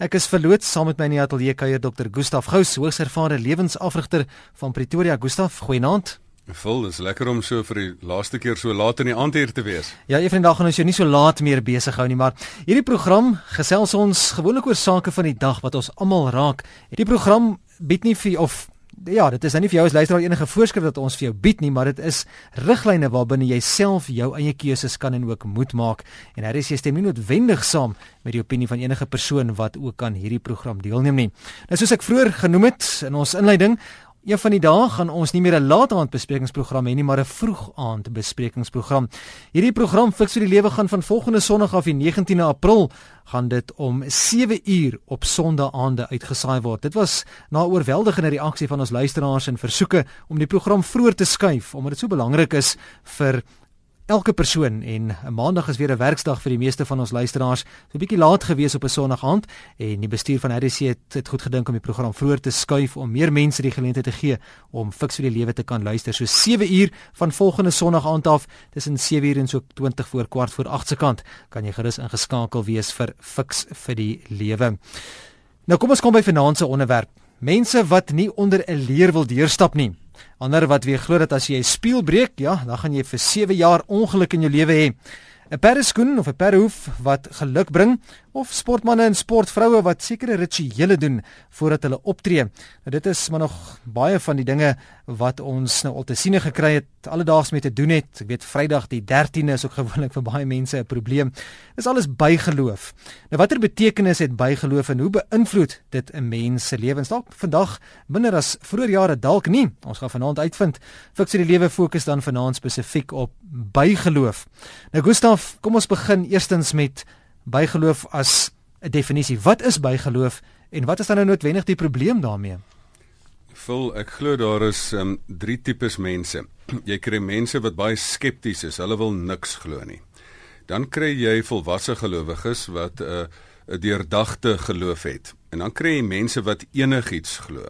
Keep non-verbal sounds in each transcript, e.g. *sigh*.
Ek is verloots saam met my in die ateljee kuier Dr. Gustaf Gous, hoogs ervare lewensafrigter van Pretoria. Gustaf, goeienaand. Vol, dis lekker om so vir die laaste keer so laat in die aand hier te wees. Ja, eendag gaan ons jou nie so laat meer besig hou nie, maar hierdie program gesels ons gewoonlik oor sake van die dag wat ons almal raak. Hierdie program bied nie vir of ja, dit is nou nie vir jou as luisteraar enige voorskrif dat ons vir jou bied nie, maar dit is riglyne waarbinne jy self jou eie keuses kan en ook moet maak. En hier is jy stem nie noodwendig saam met die opinie van enige persoon wat ook aan hierdie program deelneem nie. Nou soos ek vroeër genoem het in ons inleiding, Een van die dae gaan ons nie meer 'n laataand besprekingsprogram hê nie, maar 'n vroegaand besprekingsprogram. Hierdie program fiks vir die lewe gaan van volgende Sondag af, die 19de April, gaan dit om 7 uur op Sondaande uitgesaai word. Dit was na oorweldigende reaksie van ons luisteraars en versoeke om die program vroeër te skuif omdat dit so belangrik is vir elke persoon en 'n maandag is weer 'n werksdag vir die meeste van ons luisteraars. So 'n bietjie laat gewees op 'n Sondag aand en die bestuur van RDC het, het goed gedink om die program vroeër te skuif om meer mense die geleentheid te gee om fiks vir die lewe te kan luister. So 7 uur van volgende Sondag aand af tussen 7 uur en so 20 voor kwart voor 8 se kant kan jy gerus ingeskakel wees vir fiks vir die lewe. Nou kom ons kom by finansiële onderwerp. Mense wat nie onder 'n leer wil deurstap nie. Ander wat weer glo dat as jy 'n spieël breek, ja, dan gaan jy vir 7 jaar ongeluk in jou lewe hê. 'n Perskoen of 'n perhoef wat geluk bring of sportmense en sportvroue wat sekere rituele doen voordat hulle optree. Nou dit is maar nog baie van die dinge wat ons nou al te sien gekry het alledaags mee te doen het. Ek weet Vrydag die 13de is ook gewoonlik vir baie mense 'n probleem. Dis alles bygeloof. Nou watter betekenis het bygeloof en hoe beïnvloed dit 'n mens se lewens? Dalk vandag minder as vroeër jare dalk nie. Ons gaan vanaand uitvind. Fiksie die lewe fokus dan vanaand spesifiek op bygeloof. Nou Gustaf, kom ons begin eerstens met bygeloof as 'n definisie. Wat is bygeloof en wat is dan nou noodwendig die probleem daarmee? Vul, ek glo daar is um, drie tipes mense. *clears throat* Jy kry mense wat baie skepties is. Hulle wil niks glo nie. Dan kry jy volwasse gelowiges wat 'n uh, 'n deurdagte geloof het. En dan kry jy mense wat enigiets glo.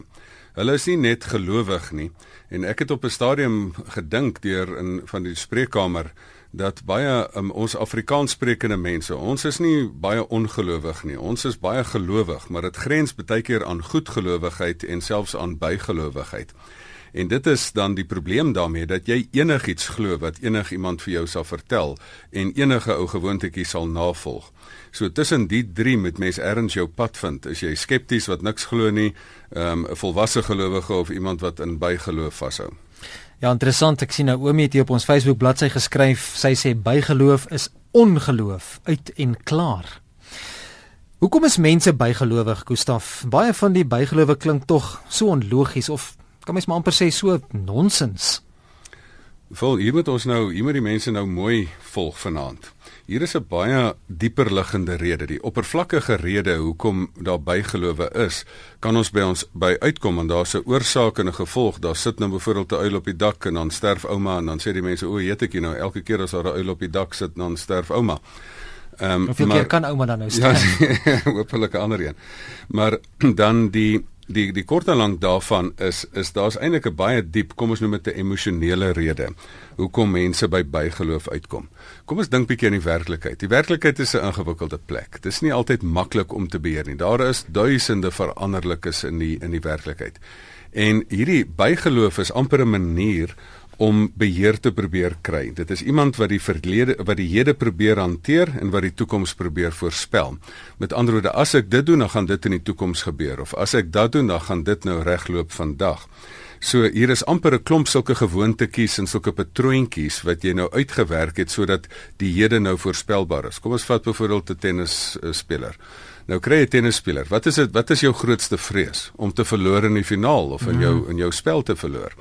Hulle is nie net gelowig nie. En ek het op 'n stadium gedink deur in van die spreekkamer dat baie um, ons Afrikaans sprekende mense, ons is nie baie ongelowig nie. Ons is baie gelowig, maar dit grens baie keer aan goedgelowigheid en selfs aan bygelowigheid. En dit is dan die probleem daarmee dat jy enigiets glo wat enigiemand vir jou sal vertel en enige ou gewoontetjie sal navolg. So tussen die drie met mens erns jou pad vind. Is jy skepties wat niks glo nie, ehm, 'n um, volwasse gelowige of iemand wat in bygeloof vashou? Ja, interessant. Ek sien nou Oomie het hier op ons Facebook bladsy geskryf. Sy sê bygeloof is ongeloof uit en klaar. Hoekom is mense bygelowig, Gustaf? Baie van die bygelowe klink tog so onlogies of kan mens maar amper sê so nonsens. Vol hier moet ons nou, hier moet die mense nou mooi volg vanaand. Hier is 'n baie dieper liggende rede, die oppervlakkige rede hoekom daar bygelowe is, kan ons by ons by uitkom en daar's 'n oorsaak en 'n gevolg. Daar sit nou byvoorbeeld 'n uil op die dak en dan sterf ouma en dan sê die mense o, weet ek nou, elke keer as daar 'n uil op die dak sit, dan sterf ouma. Ehm um, Hoeveel maar, keer kan ouma dan nou sterf? Ja, *laughs* hopelik 'n ander een. Maar *clears throat* dan die die die kort en lank daarvan is is daar's eintlik 'n baie diep, kom ons noem dit 'n emosionele rede hoekom mense by bygeloof uitkom. Kom ons dink bietjie aan die werklikheid. Die werklikheid is 'n ingewikkelde plek. Dit is nie altyd maklik om te beheer nie. Daar is duisende veranderlikes in die in die werklikheid. En hierdie bygeloof is amper 'n manier om beheer te probeer kry. Dit is iemand wat die verlede wat die hede probeer hanteer en wat die toekoms probeer voorspel. Met ander woorde, as ek dit doen, dan gaan dit in die toekoms gebeur of as ek dat doen, dan gaan dit nou regloop vandag. So hier is amper 'n klomp sulke gewoontetjies en sulke patroontjies wat jy nou uitgewerk het sodat die hede nou voorspelbaar is. Kom ons vat byvoorbeeld 'n tennisspeler. Nou kry jy 'n tennisspeler. Wat is dit? Wat is jou grootste vrees? Om te verloor in die finaal of in jou mm. in jou spel te verloor?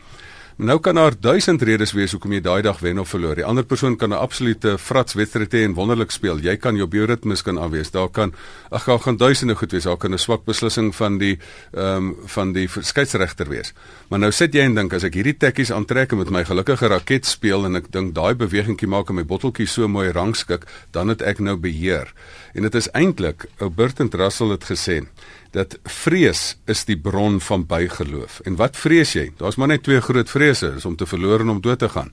Nou kan daar duisend redes wees hoekom jy daai dag wen of verloor. Die ander persoon kan 'n absolute frats wedstryd hê en wonderlik speel. Jy kan jou bioritmes kan afwees. Daar kan ag gaan, gaan duisende goed wees. Daar kan 'n swak beslissing van die ehm um, van die skeieregter wees. Maar nou sit jy en dink as ek hierdie tekkies aantrek en met my gelukkige raket speel en ek dink daai bewegingkie maak en my botteltjie so mooi rangskik, dan het ek nou beheer. En dit is eintlik ou Bertrand Russell het gesê dat vrees is die bron van bygeloof. En wat vrees jy? Daar's maar net twee groot vrese, is om te verloor en om dood te gaan.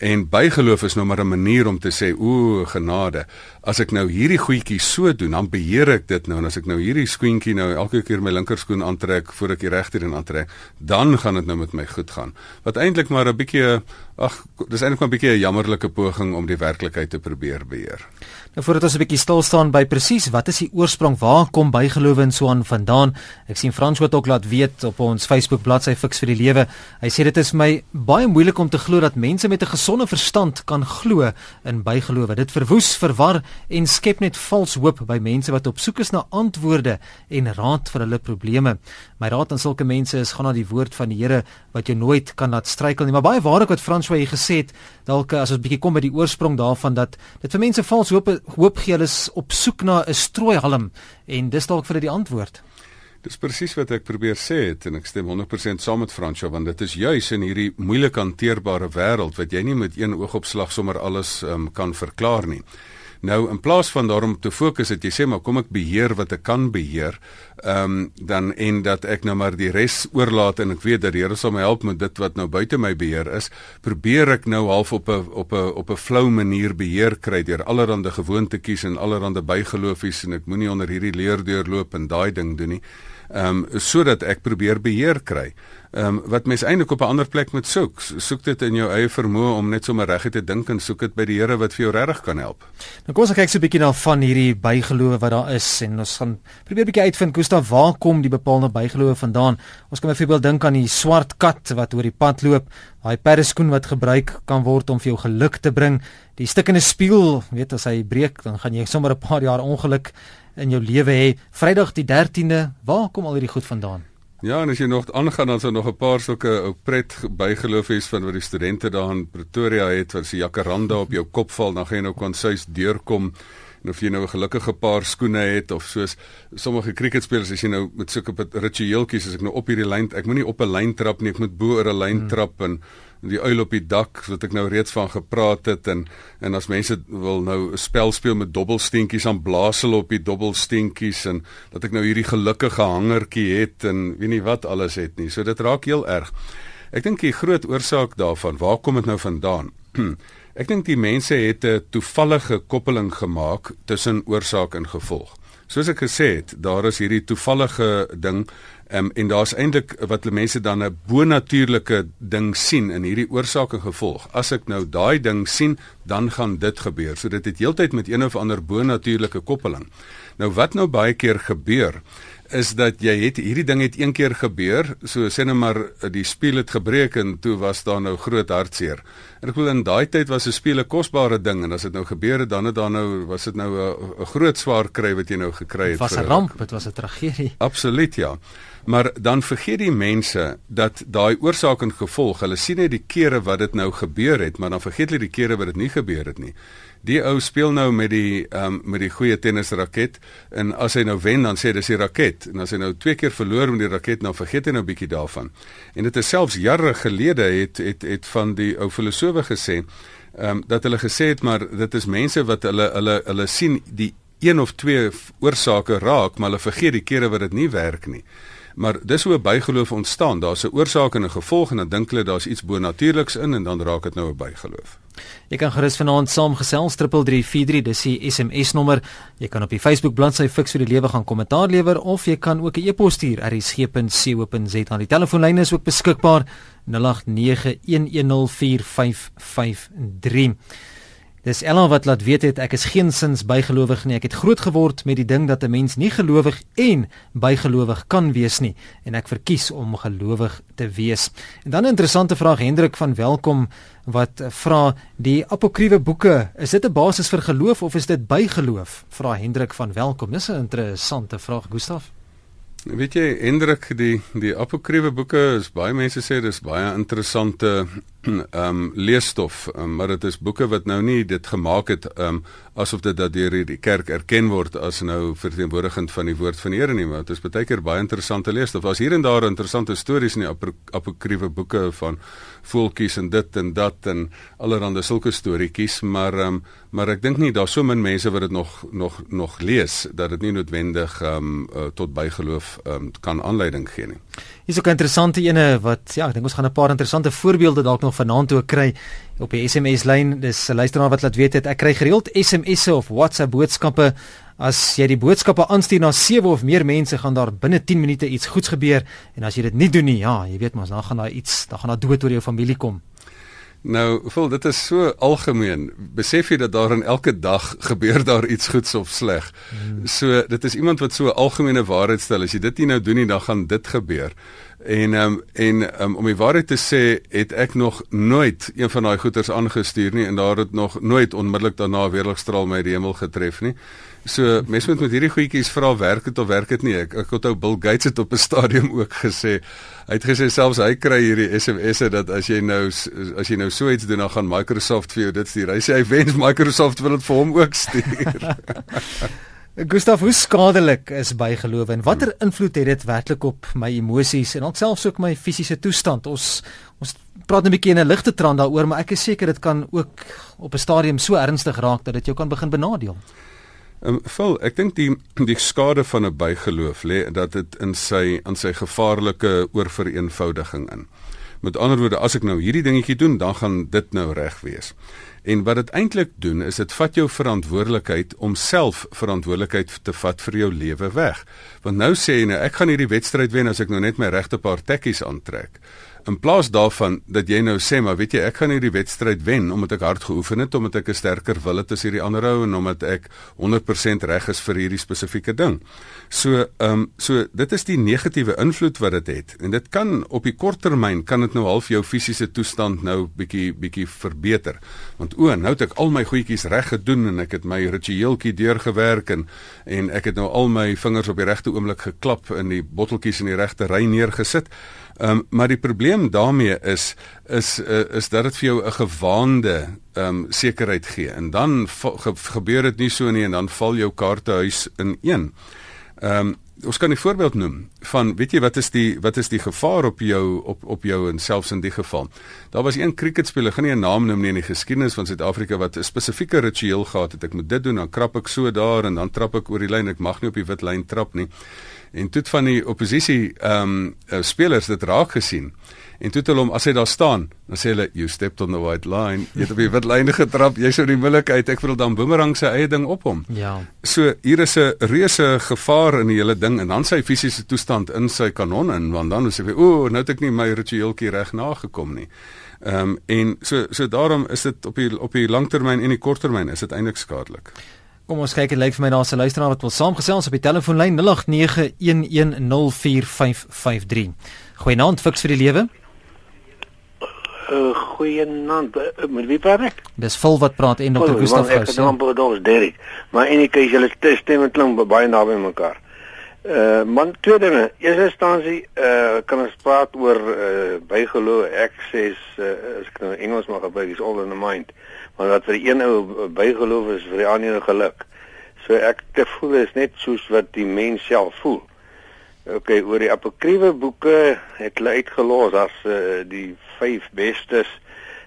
En bygeloof is nou maar 'n manier om te sê o genade, as ek nou hierdie goedjie so doen, dan beheer ek dit nou en as ek nou hierdie skoentjie nou elke keer my linkerskoen aantrek voor ek die regter een aantrek, dan gaan dit nou met my goed gaan. Wat eintlik maar 'n bietjie ag, dis eintlik maar 'n bietjie 'n jammerlike poging om die werklikheid te probeer beheer. Nou voordat ons 'n bietjie stil staan by presies wat is die oorsprong? Waar kom bygelowe en so aan vandaan? Ek sien Frans wat ook laat weet op ons Facebook bladsy Fix vir die Lewe. Hy sê dit is my baie moeilik om te glo dat mense met 'n gesonde verstand kan glo in bygelowe. Dit verwoes, verwar en skep net vals hoop by mense wat op soek is na antwoorde en raad vir hulle probleme. My raad aan sulke mense is gaan na die woord van die Here wat jou nooit kan laat struikel nie. Maar baie waarlik wat Frans jy gesê het, dalk as ons bietjie kom by die oorsprong daarvan dat dit vir mense vals hoop hoop gee hulle is op soek na 'n strooihalm en dis dalk vir hulle die antwoord. Dis presies wat ek probeer sê het en ek stem 100% saam met Fransjo want dit is juis in hierdie moeilik hanteerbare wêreld wat jy nie met een oogopslag sommer alles um, kan verklaar nie. Nou in plaas van daarom te fokus het jy sê maar kom ek beheer wat ek kan beheer, ehm um, dan en dat ek nou maar die res oorlaat en ek weet dat die Here sal my help met dit wat nou buite my beheer is, probeer ek nou half op 'n op 'n op 'n flou manier beheer kry deur allerlei gewoontetjies en allerlei bygeloofies en ek moenie onder hierdie leer deurloop en daai ding doen nie ehm um, sodat ek probeer beheer kry. Ehm um, wat mens eintlik op 'n ander plek moet soek. Soek dit in jou eie vermoë om net sommer reg te dink en soek dit by die Here wat vir jou regtig kan help. Nou kom ons kyk so 'n bietjie na van hierdie bygelowe wat daar is en ons gaan probeer bietjie uitvind Gustav waar kom die bepaalde bygelowe vandaan? Ons kan byvoorbeeld dink aan die swart kat wat oor die pad loop, daai perdeskoen wat gebruik kan word om vir jou geluk te bring, die stikkende spieël, weet as hy breek dan gaan jy sommer 'n paar jaar ongeluk in jou lewe hê. Vrydag die 13de, waar kom al hierdie goed vandaan? Ja, en as jy nog aangaan dan sou nog 'n paar sulke ou pret bygeloofies van wat die studente daar in Pretoria het, wat se jacaranda op jou kop val, dan gaan jy nou kon sês deurkom en of jy nou 'n gelukkige paar skoene het of soos sommige cricketspelers as jy nou met sulke ritueeltjies as ek nou op hierdie lyn ek moenie op 'n lyn trap nie ek moet bo oor 'n lyn hmm. trap en die uil op die dak wat ek nou reeds van gepraat het en en as mense wil nou 'n spel speel met dobbelsteentjies aan blaas hulle op die dobbelsteentjies en dat ek nou hierdie gelukkige hangertjie het en weet nie wat alles het nie. So dit raak heel erg. Ek dink die groot oorsaak daarvan, waar kom dit nou vandaan? *clears throat* ek dink die mense het 'n toevallige koppeling gemaak tussen oorsaak en gevolg. Soos ek gesê het, daar is hierdie toevallige ding Um, en daar's eintlik wat mense dan 'n bonatuurlike ding sien in hierdie oorsaak en gevolg. As ek nou daai ding sien, dan gaan dit gebeur. So dit het heeltyd met een of ander bonatuurlike koppeling. Nou wat nou baie keer gebeur is dat jy het hierdie ding het een keer gebeur, so sê net maar die spieël het gebreek en toe was daar nou groot hartseer. En ek wil in daai tyd was 'n spieël 'n kosbare ding en as dit nou gebeur het dan het dan nou was dit nou 'n groot swaar kry wat jy nou gekry het. Dit was 'n ramp, dit was 'n tragedie. Absoluut ja. Maar dan vergeet die mense dat daai oorsaak en gevolg, hulle sien net die kere wat dit nou gebeur het, maar dan vergeet hulle die kere wat dit nie gebeur het nie. Die ou speel nou met die um, met die goeie tennisraket en as hy nou wen dan sê dis die raket en as hy nou twee keer verloor met die raket dan vergeet hy nou bietjie daarvan. En dit is selfs jare gelede het het het van die ou filosowe gesê ehm um, dat hulle gesê het maar dit is mense wat hulle hulle hulle sien die een of twee oorsake raak maar hulle vergeet die kere wat dit nie werk nie. Maar dis hoe 'n bygeloof ontstaan. Daar's 'n oorsaak en 'n gevolg en dan dink hulle daar's iets bonatuurliks in en dan raak dit nou 'n bygeloof. Jy kan gerus vanaand saamgesels 3343 dis die SMS nommer. Jy kan op die Facebook bladsy Fix vir die Lewe gaan kommentaar lewer of jy kan ook 'n e-pos stuur rsg.co.za. Die telefoonlyn is ook beskikbaar 0891104553. Dis Ella wat laat weet het ek is geensins bygelowig nie. Ek het groot geword met die ding dat 'n mens nie gelowig en bygelowig kan wees nie en ek verkies om gelowig te wees. En dan 'n interessante vraag Hendrik van Welkom wat vra die apokriewe boeke, is dit 'n basis vir geloof of is dit bygeloof? Vra Hendrik van Welkom. Dis 'n interessante vraag, Gustaf. Weet jy Hendrik die die apokriewe boeke is baie mense sê dis baie interessante um, leesstof, um, maar dit is boeke wat nou nie dit gemaak het um, asof dit dat deur die kerk erken word as nou verteenwoordigend van die woord van die Here nie, maar dit is baie keer baie interessante leesstof. As hier en daar interessante stories in die ap apokriewe boeke van voeltjies en dit en dat en allerlei sulke storieetjies, maar um, maar ek dink nie daar's so min mense wat dit nog nog nog lees dat dit nie noodwendig um, uh, tot bygeloof um, kan aanleiding gee nie. Hier's ook 'n interessante ene wat ja, ek dink ons gaan 'n paar interessante voorbeelde dalk nog vanaand toe kry op die SMS lyn. Dis 'n luisteraar wat laat weet het ek kry gereeld SMS'e of WhatsApp boodskappe. As jy die boodskappe aanstuur na 7 of meer mense, gaan daar binne 10 minute iets goeds gebeur en as jy dit nie doen nie, ja, jy weet mos, dan gaan daar iets, dan gaan daar dood oor jou familie kom. Nou, voel dit is so algemeen. Besef jy dat daar in elke dag *laughs* gebeur daar iets goeds of sleg. Hmm. So dit is iemand wat so 'n algemene waarheid stel. As jy dit nie nou doen nie, dan gaan dit gebeur. En um, en um, om die waarheid te sê, het ek nog nooit een van daai goeters aangestuur nie en daar het nog nooit onmiddellik daarna weerligstraal my die hemel getref nie. So mense moet met hierdie goedjies vra werk dit of werk dit nie. Ek ek onthou Bill Gates het op 'n stadium *laughs* ook gesê, hy het gesê selfs hy kry hierdie SMS'e dat as jy nou as jy nou so iets doen dan gaan Microsoft vir jou dit stuur. Hy sê hy wens Microsoft wil dit vir hom ook stuur. *laughs* Gustav, hoe skadelik is bygeloof en watter invloed het dit werklik op my emosies en ook selfs ook my fisiese toestand? Ons ons praat 'n bietjie in 'n ligte trant daaroor, maar ek is seker dit kan ook op 'n stadium so ernstig raak dat dit jou kan begin benadeel. Ehm um, vol, ek dink die die skade van 'n bygeloof lê dat dit in sy aan sy gevaarlike oorvereenvoudiging in. Met ander woorde, as ek nou hierdie dingetjie doen, dan gaan dit nou reg wees. En wat dit eintlik doen, is dit vat jou verantwoordelikheid om self verantwoordelikheid te vat vir jou lewe weg. Want nou sê jy nou, ek gaan hierdie wedstryd wen as ek nou net my regte paar tekkies aantrek. In plaas daarvan dat jy nou sê maar weet jy ek gaan hierdie wedstryd wen omdat ek hard geoefen het omdat ek 'n sterker wil het as hierdie ander ou en omdat ek 100% reg is vir hierdie spesifieke ding. So ehm um, so dit is die negatiewe invloed wat dit het en dit kan op die kort termyn kan dit nou half jou fisiese toestand nou bietjie bietjie verbeter. Want o, nou het ek al my goedjies reg gedoen en ek het my ritueeltjie deurgewerk en en ek het nou al my vingers op die regte oomblik geklap in die botteltjies in die regte ry neergesit. Ehm um, maar die probleem daarmee is is uh, is dat dit vir jou 'n gewaande ehm um, sekerheid gee en dan ge gebeur dit nie so nie en dan val jou kaartehuis in een. Ehm um, ons kan 'n voorbeeld noem van weet jy wat is die wat is die gevaar op jou op op jou en selfs in die geval. Daar was een cricketspeler, gaan nie 'n naam noem nie in die geskiedenis van Suid-Afrika wat 'n spesifieke ritueel gehad het. Ek moet dit doen, dan krap ek so daar en dan trap ek oor die lyn. Ek mag nie op die wit lyn trap nie en toe van die oppositie ehm um, spelers dit raak gesien. En toe het hulle hom as hy daar staan, dan sê hulle you stepped on the white line. Jy het op die wit lyn getrap. Jy's so die billikheid. Ek wil dan boomerang sy eie ding op hom. Ja. So hier is 'n reuse gevaar in die hele ding en dan sy fisiese toestand in sy kanon in want dan sê hy o, nou het ek nie my ritueeltjie reg nagekom nie. Ehm um, en so so daarom is dit op die op die langtermyn en die korttermyn is dit eintlik skadelik. Kom ons kyk, dit lyk vir my daar's 'n luisteraar wat wil saamgesels op die telefoonlyn 0891104553. Goeienaand, fiks vir die lewe. Uh, Goeienaand, uh, met wie praat ek? Dis vol wat praat en Dr. Gustaf Gous. Ek naam Bodos Derek. Maar in enige geval julle stemme klink baie naby mekaar. Uh man twee dinge. Eerste instansie uh kan ons praat oor uh bygeloof. Ek sê uh, as ek nou Engels mag gebruik, is all in the mind. Maar wat vir die een ou bygeloof is vir die ander geluk. So ek te voel is net soos wat die mens self voel. OK, oor die apokriewe boeke het hulle uitgelos as uh, die vyf bestes.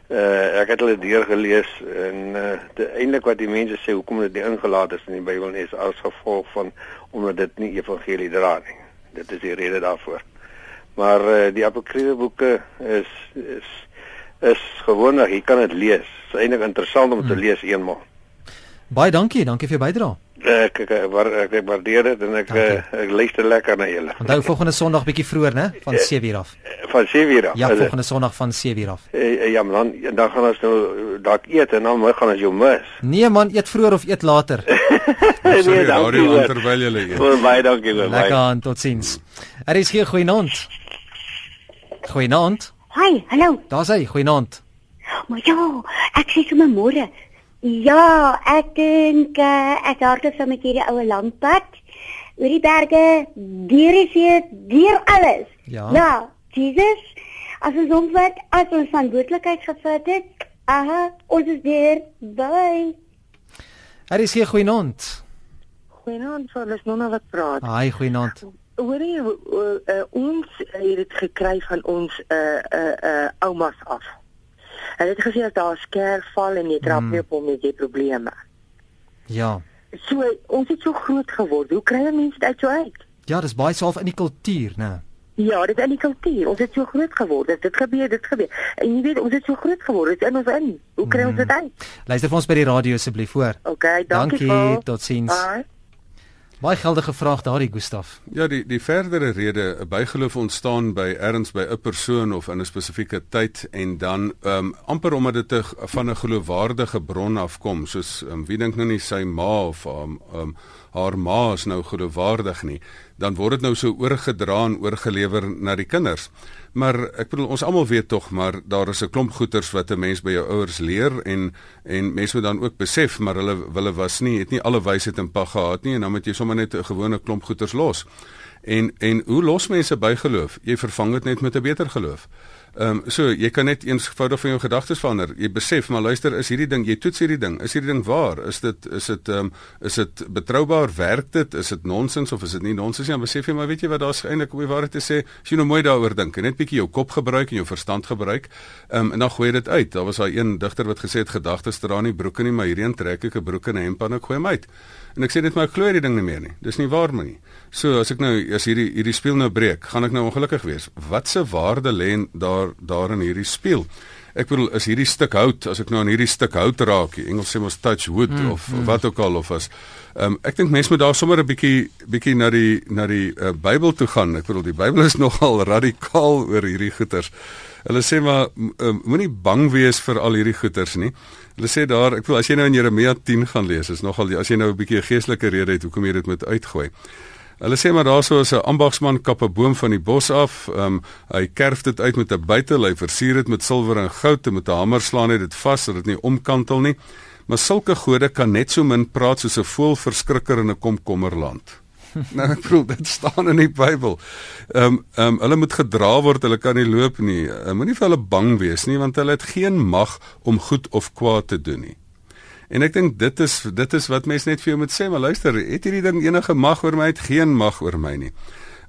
Uh, ek het hulle deurgelees en uh, eintlik wat die mense sê hoekom dit nie ingelaat is in die Bybel nie is as gevolg van omdat dit nie evangelie dra nie. Dit is die rede daarvoor. Maar uh, die apokriewe boeke is is is gewoonlik jy kan dit lees. Dit is eintlik interessant om hmm. te lees eenmal. Baie dankie, dankie vir jou bydrae. Ek ek ek, ek waardeer dit en ek dankie. ek luister lekker na julle. Onthou volgende Sondag bietjie vroeër, né? Van 7:00 af. Van 7:00 af. Ja, volgende Sondag van 7:00 af. Ja, man, dan dan gaan ons nou dalk eet en dan gaan ons jou mis. Nee man, eet vroeër of eet later. *laughs* nee, dankie. Terwyl jy eet. Baie dankie, baie. Lekker aan, totsiens. Er is hier goeienaand. Goeienaand. Hi, hallo. Daar's hy, goeienaand. Maar ja, ek sê sommer môre. Ja, ek dink uh, ek hardloop so met hierdie ou landpad oor die berge, deur die see, deur alles. Ja. Ja, Jesus, as ons hom wat as ons van bootlikheid gevat het. Aha, ons is deur. Bye. Er is hier goeienaand. Goeienaand, so is nou nog wat praat. Haai, goeienaand hoorie uh, uh, ons het dit gekry van ons uh uh uh oumas af. Hulle het gesê as daar skerp val en jy trap mm. nie op hom met jy probleme. Ja. So ons het so groot geword. Hoe kry mense dit uit so uit? Ja, dis baie self in die kultuur, né? Ja, dit is in die kultuur. Ons het so groot geword. Dit gebeur, dit gebeur. En jy weet, ons het so groot geword. Dit is in ons in. Hoe kry ons dit Mm. uit? Luister vir ons by die radio asseblief hoor. Okay, dankie. Dankie, totsiens. Bye. Baie geldige vraag daardie Gustaf. Ja, die die verdere rede, 'n bygeloof ontstaan by erns by 'n persoon of in 'n spesifieke tyd en dan ehm um, amper omdat dit van 'n geloofwaardige bron afkom, soos um, wie dink nou nie sy ma of um, um, haar ma is nou geloofwaardig nie, dan word dit nou so oorgedra en oorgelewer na die kinders. Maar ek bedoel ons almal weet tog maar daar is 'n klomp goeters wat 'n mens by jou ouers leer en en mense moet dan ook besef maar hulle hulle was nie het nie alle wysheid in pak gehad nie en dan moet jy sommer net 'n gewone klomp goeters los. En en hoe los mense bygeloof? Jy vervang dit net met 'n beter geloof. Ehm um, so jy kan net eenvoudig van jou gedagtes verander. Jy besef maar luister, is hierdie ding, jy toets hierdie ding, is hierdie ding waar? Is dit is dit ehm um, is dit betroubaar? Werk dit? Is dit nonsens of is dit nie nonsens nie? Dan besef jy maar weet jy wat daar's eintlik om die waarheid te sê, as jy nou mooi daaroor dink en net bietjie jou kop gebruik en jou verstand gebruik, ehm um, en dan gooi jy dit uit. Daar was daai een digter wat gesê het gedagtes dra nie broeke nie, maar hierheen trek ek 'n broek en 'n hemp aan ek gooi hom uit. En ek sê net maar ek glo hierdie ding nie meer nie. Dis nie waar nie. So as ek nou as hierdie hierdie spieël nou breek, gaan ek nou ongelukkig wees. Wat se waarde lê daar daar in hierdie spieël? Ek bedoel is hierdie stuk hout, as ek nou aan hierdie stuk hout raak, die Engels sê mos touch wood mm, of mm. wat ook al of as ehm um, ek dink mense moet daar sommer 'n bietjie bietjie na die na die uh, Bybel toe gaan. Ek bedoel die Bybel is *laughs* nogal radikaal oor hierdie goeters. Hulle sê maar uh, moenie bang wees vir al hierdie goeters nie. Hulle sê daar, ek bedoel as jy nou in Jeremia 10 gaan lees, is nogal as jy nou 'n bietjie 'n geestelike rede het hoekom jy dit moet uitgooi. Hulle sê maar daarso is 'n ambagsman kap 'n boom van die bos af. Ehm um, hy kerf dit uit met 'n bytel, hy versier dit met silwer en goud en met 'n hamer slaan hy dit vas sodat dit nie omkantel nie. Maar sulke gode kan net so min praat soos 'n voël verskrikker in 'n komkommerland. *laughs* nou ek bedoel dit staan in die Bybel. Ehm um, ehm um, hulle moet gedra word, hulle kan nie loop nie. Uh, Moenie vir hulle bang wees nie want hulle het geen mag om goed of kwaad te doen nie. En ek dink dit is dit is wat mense net vir jou moet sê, maar luister, het hierdie ding enige mag oor my? Het geen mag oor my nie.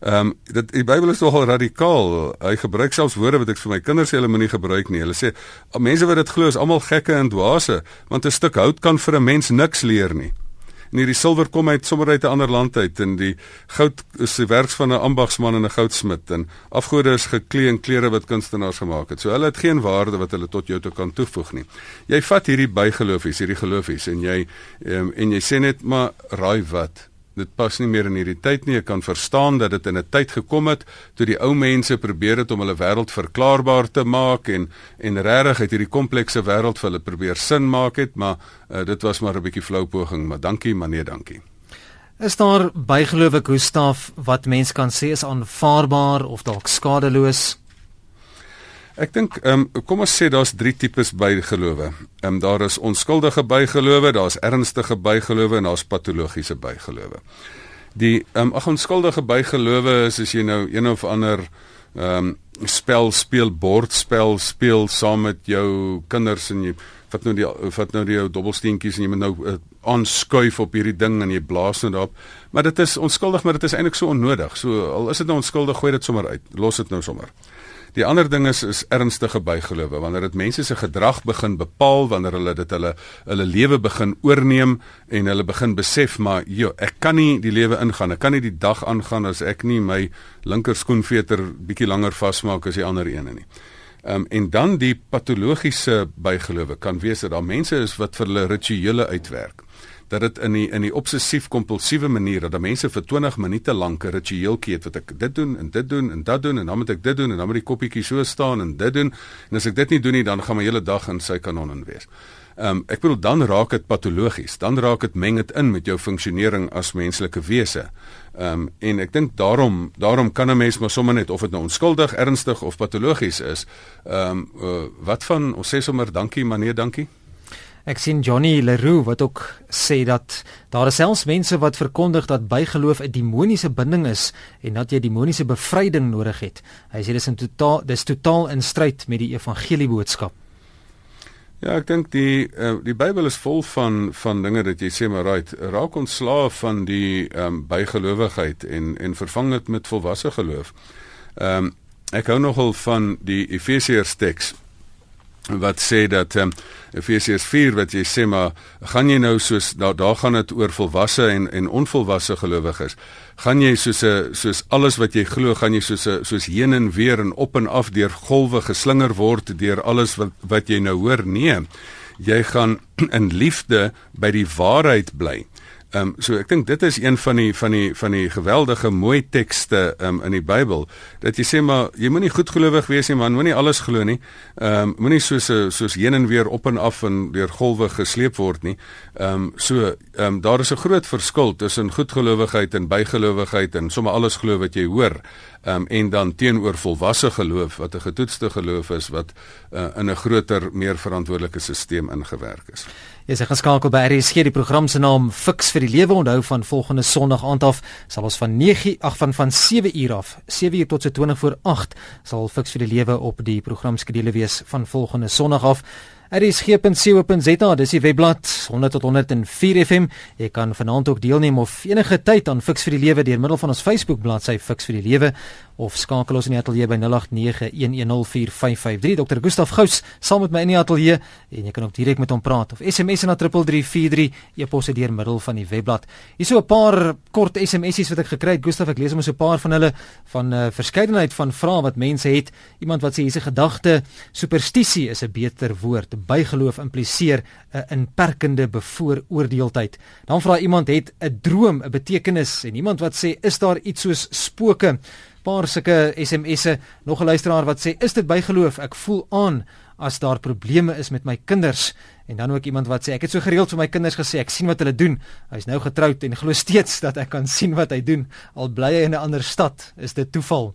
Ehm um, dit die Bybel is nogal radikaal. Hy gebruik selfs woorde wat ek vir my kinders sê hulle moenie gebruik nie. Hulle sê mense wat dit glo is almal gekke en dwaase, want 'n stuk hout kan vir 'n mens niks leer nie. En hierdie silwer kom uit sommer uit 'n ander land uit en die goud is die werks van 'n ambagsman en 'n goudsmid en afgode is geklee in klere wat kunstenaars gemaak het. So hulle het geen waarde wat hulle tot jou toe kan toevoeg nie. Jy vat hierdie bygeloofies, hierdie geloofies en jy um, en jy sê net maar raai wat Dit pas nie meer in hierdie tyd nie. Ek kan verstaan dat dit in 'n tyd gekom het toe die ou mense probeer het om hulle wêreld verklaarbaar te maak en en regtig uit hierdie komplekse wêreld vir hulle probeer sin maak het, maar uh, dit was maar 'n bietjie flou poging, maar dankie, maar nee, dankie. Is daar bygelowe Gustaf wat mens kan sê is aanvaarbaar of dalk skadeloos? Ek dink ehm um, kom ons sê daar's drie tipes bygelowe. Ehm um, daar is onskuldige bygelowe, daar's ernstige bygelowe en daar's patologiese bygelowe. Die ehm um, ag onskuldige bygelowe is as jy nou een of ander ehm um, spel speel, bordspel speel saam met jou kinders en jy vat nou die vat nou die jou dobbelsteentjies en jy moet nou uh, aanskuif op hierdie ding en jy blaas nou daarop. Maar dit is onskuldig, maar dit is eintlik so onnodig. So al is dit nou onskuldig, gooi dit sommer uit. Los dit nou sommer. Die ander ding is is ernstige bygelowe. Wanneer dit mense se gedrag begin bepaal wanneer hulle dit hulle hulle lewe begin oorneem en hulle begin besef maar jo ek kan nie die lewe ingaan. Ek kan nie die dag aangaan as ek nie my linker skoenveter bietjie langer vasmaak as die ander ene nie. Um, en dan die patologiese bygelowe. Kan wees dat daar mense is wat vir hulle rituele uitwerk dat dit in die in die obsessief kompulsiewe manier dat mense vir 20 minute lank 'n ritueeltjie het wat ek dit doen en dit doen en dat doen en dan moet ek dit doen en dan moet die koppietjie so staan en dit doen en as ek dit nie doen nie dan gaan my hele dag in sy kanonnen wees. Ehm um, ek bedoel dan raak dit patologies. Dan raak dit meng dit in met jou funksionering as menslike wese. Ehm um, en ek dink daarom daarom kan 'n mens maar sommer net of dit nou onskuldig, ernstig of patologies is. Ehm um, uh, wat van ons sê sommer dankie maar nee dankie. Ek sien Johnny Leroux wat ook sê dat daar is selfs mense wat verkondig dat bygeloof 'n demoniese binding is en dat jy demoniese bevryding nodig het. Hy sê dis in totaal dis totaal in stryd met die evangelie boodskap. Ja, ek dink die uh, die Bybel is vol van van dinge dat jy sê maar right, raak ontslaaf van die ehm um, bygelowigheid en en vervang dit met volwasse geloof. Ehm um, ek hou nogal van die Efesiërs teks wat sê dat um, Efesiërs 4 wat jy sê maar gaan jy nou soos daar daar gaan dit oor volwasse en en onvolwasse gelowiges. Gaan jy soos 'n soos alles wat jy glo, gaan jy soos 'n soos heen en weer en op en af deur golwe geslinger word deur alles wat wat jy nou hoor? Nee. Jy gaan *clears throat* in liefde by die waarheid bly. Ehm um, so ek dink dit is een van die van die van die geweldige mooi tekste um, in die Bybel dat jy sê maar jy moenie goedgelowig wees nie man moenie alles glo nie. Ehm um, moenie soos soos heen en weer op en af en deur golwe gesleep word nie. Ehm um, so ehm um, daar is 'n groot verskil tussen goedgelowigheid en bygelowigheid en sommer alles glo wat jy hoor. Ehm um, en dan teenoor volwasse geloof wat 'n getoetste geloof is wat uh, in 'n groter meer verantwoordelike stelsel ingewerk is. Jy is geskakel by RSG die program se naam Fix vir die lewe onthou van volgende Sondag aand af sal ons van 9 ag van van 7 uur af 7 uur tot so 20 voor 8 sal Fix vir die lewe op die programskedule wees van volgende Sondag af. Rsg.co.za dis die webblad 100 tot 104 FM jy kan vanaand ook deelneem of enige tyd aan Fix vir die lewe deur middel van ons Facebook bladsy Fix vir die lewe of skakel ons in die ateljee by 0891104553 Dr Gustaf Gous saam met my in die ateljee en jy kan ook direk met hom praat of SMS na 3343 e-pos deur middel van die webblad. Hier so 'n paar kort SMS'ies wat ek gekry het. Gustaf ek lees hom so 'n paar van hulle van 'n uh, verskeidenheid van vrae wat mense het. Iemand wat sê hier's 'n gedagte. Superstisie is 'n beter woord. Bygeloof impliseer 'n inperkende bevooroordeeldheid. Dan vra iemand het 'n droom 'n betekenis? En iemand wat sê is daar iets soos spooke? Paar sulke SMS'e, nog 'n luisteraar wat sê is dit bygeloof? Ek voel aan as daar probleme is met my kinders en dan ook iemand wat sê ek het so gereeld vir my kinders gesê ek sien wat hulle doen. Hy's nou getroud en glo steeds dat ek kan sien wat hy doen al bly hy in 'n ander stad. Is dit toeval?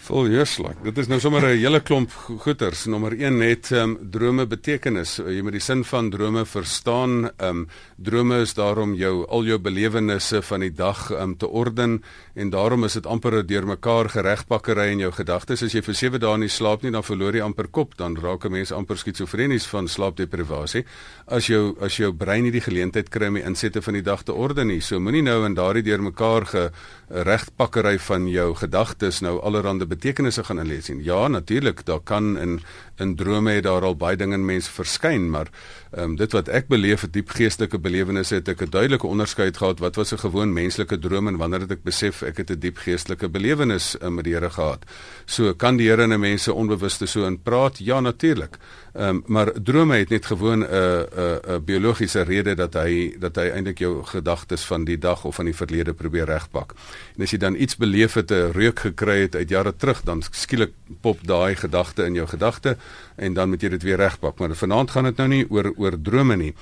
Vol jeuslik. Dit is nou sommer 'n hele klomp goeters. Nommer 1 het ehm um, drome betekenis. Jy moet die sin van drome verstaan. Ehm um, drome is daarom jou al jou belewennisse van die dag ehm um, te orden en daarom is dit amper 'n deurmekaar geregpakkery in jou gedagtes. As jy vir 7 dae nie slaap nie, dan verloor jy amper kop, dan raak 'n mens amper skizofrenies van slaapdeprivasie. As jou as jou brein nie die geleentheid kry om die insette van die dag te orden nie, so moenie nou in daardie deurmekaar geregpakkery van jou gedagtes nou allerhande betekenisse gaan inlees nie. Ja, natuurlik, daar kan in in drome het daar al baie dinge in mense verskyn, maar ehm um, dit wat ek beleef diep geestelike belewennisse het ek 'n duidelike onderskeid gehad wat was 'n gewoon menslike droom en wanneer het ek besef ek het 'n diep geestelike belewenis uh, met die Here gehad. So kan die Here in mense onbewuste so in praat? Ja, natuurlik. Ehm um, maar drome het net gewoon 'n 'n 'n biologiese rede dat hy dat hy eintlik jou gedagtes van die dag of van die verlede probeer regpak. En as jy dan iets beleef het, 'n reuk gekry het uit jare terug, dan skielik pop daai gedagte in jou gedagte en dan moet jy dit weer regpak. Maar vanaand gaan dit nou nie oor oor drome nie.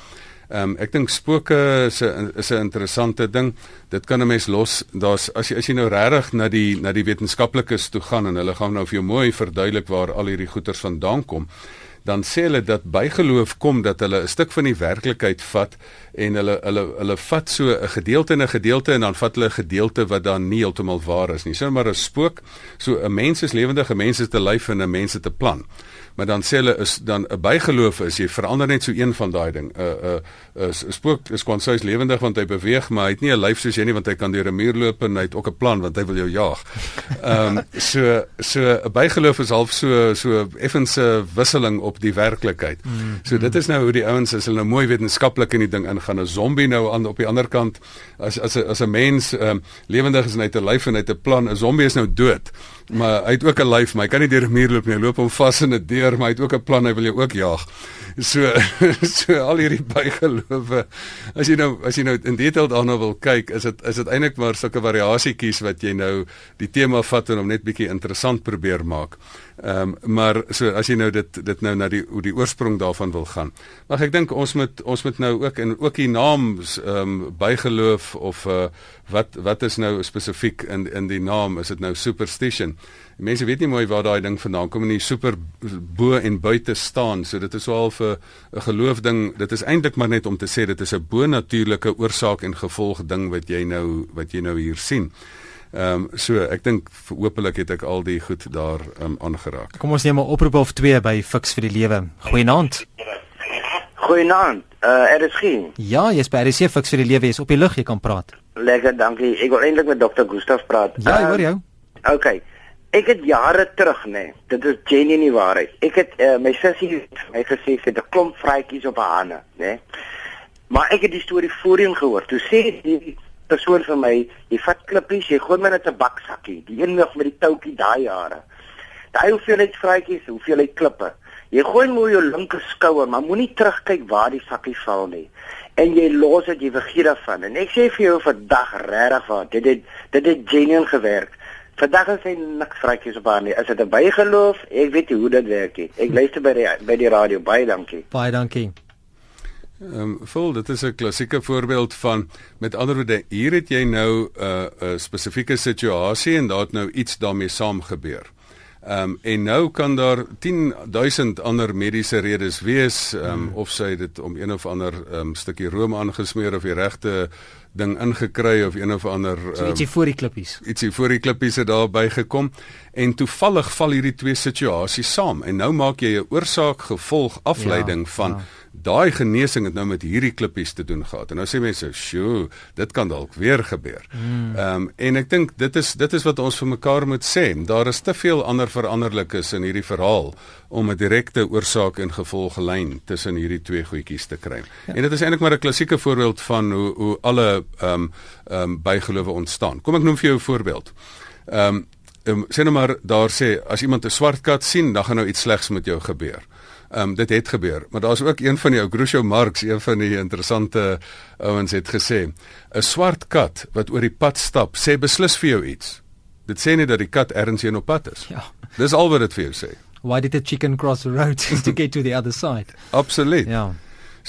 Ehm um, ek dink spooke is 'n is 'n interessante ding. Dit kan 'n mens los. Daar's as jy as jy nou regtig na die na die wetenskaplikes toe gaan en hulle gaan nou vir jou mooi verduidelik waar al hierdie goeters vandaan kom dan sê hulle dat bygeloof kom dat hulle 'n stuk van die werklikheid vat en hulle hulle hulle vat so 'n gedeelte en 'n gedeelte en dan vat hulle 'n gedeelte wat dan nie heeltemal waar is nie. Sien maar 'n spook. So 'n mens is lewendige mense te lyf en 'n mense te plan maar dan sê hulle is dan 'n bygeloof is jy verander net so een van daai ding. 'n 'n 'n spook is kon sê hy's lewendig want hy beweeg, maar hy het nie 'n lyf soos jy nie want hy kan deur 'n muur loop en hy het ook 'n plan want hy wil jou jaag. *laughs* Ehm um, so so 'n bygeloof is half so so effense wisseling op die werklikheid. Mm, so dit is nou hoe die ouens as hulle nou mooi wetenskaplik in die ding ingaan. 'n Zombie nou aan op die ander kant as as 'n as 'n mens ehm um, lewendig is en hy het 'n lyf en hy het 'n plan. 'n Zombie is nou dood maar hy het ook 'n lyf, maar hy kan nie deur 'n muur loop nie. Hy loop hom vas in 'n deur, maar hy het ook 'n plan, hy wil jou ook jaag. So *laughs* so al hierdie bygelowe. As jy nou as jy nou in detail daarna wil kyk, is dit is dit eintlik maar sulke variasietjies wat jy nou die tema vat en hom net bietjie interessant probeer maak. Ehm um, maar so as jy nou dit dit nou na die hoe die oorsprong daarvan wil gaan. Maar ek dink ons moet ons moet nou ook en ook die naam ehm um, bygeloof of uh, wat wat is nou spesifiek in in die naam? Is dit nou superstition? Mense weet nie mooi waar daai ding vandaan kom en die super bo en buite staan. So dit is so half 'n 'n geloof ding. Dit is eintlik maar net om te sê dit is 'n bo natuurlike oorsaak en gevolg ding wat jy nou wat jy nou hier sien Ehm um, so ek dink hopelik het ek al die goed daar um, aangeraak. Kom ons neem 'n oproep of twee by Fix vir die lewe. Goeienaand. Goeienaand. Uh er is geen. Ja, jy's by RC Fix vir die lewe, jy's op die lug, jy kan praat. Lekker, dankie. Ek wil eintlik met dokter Gustaf praat. Ja, ek hoor jou. Um, okay. Ek het jare terug nê, nee, dit is genuine waarheid. Ek het uh, my sussie my gesê sy het 'n klomp vrytjies op haar hande, nê. Nee. Maar ek het die storie voorheen gehoor. Toe sê die persoon vir my, jy vat klippies, jy gooi my net 'n baksakkie, die een nog met die toutjie daai jare. Daai hoeveelheid vrytjies, hoeveelheid klippe. Jy gooi mooi jou linker skouer, maar moenie terugkyk waar die sakkie val nie. En jy los dit, jy vergeet daarvan. En ek sê vir jou vandag regtig waar, dit het dit het genuine gewerk. Vandag is hy niks vrytjies op haar nie. Is dit 'n bygeloof? Ek weet nie hoe dit werk nie. Ek luister by die by die radio. Baie dankie. Baie dankie. Ehm um, vol dit is 'n klassieke voorbeeld van met ander woorde hier het jy nou 'n uh, 'n spesifieke situasie en daar het nou iets daarmee saam gebeur. Ehm um, en nou kan daar 10000 ander mediese redes wees ehm um, hmm. of sy dit om een of ander ehm um, stukkie room aangesmeer of die regte ding ingekry of een of ander so ietsie um, voor die klippies. Ietsie voor die klippies het daarby gekom en toevallig val hierdie twee situasies saam en nou maak jy 'n oorsaak gevolg afleiding ja, van ja daai genesing het nou met hierdie klippies te doen gehad. En nou sê mense, "Sjoe, dit kan dalk weer gebeur." Hmm. Ehm mm. um, en ek dink dit is dit is wat ons vir mekaar moet sê. Daar is te veel ander veranderlikes in hierdie verhaal om 'n direkte oorsaak en gevolg lyn tussen hierdie twee goedjies te kry. Ja. En dit is eintlik maar 'n klassieke voorbeeld van hoe hoe alle ehm um, ehm um, bygelowe ontstaan. Kom ek noem vir jou 'n voorbeeld. Ehm um, um, sê nou maar daar sê as iemand 'n swart kat sien, dan gaan nou iets slegs met jou gebeur. Ehm um, dit het gebeur, maar daar's ook een van die ou Groucho Marx, een van die interessante ouens het gesê, 'n swart kat wat oor die pad stap, sê beslis vir jou iets. Dit sê nie dat die kat ergens heen op pad is. Ja. Dis al wat dit vir jou sê. Why did the chicken cross the road *laughs* to get to the other side? Absoluut. Ja.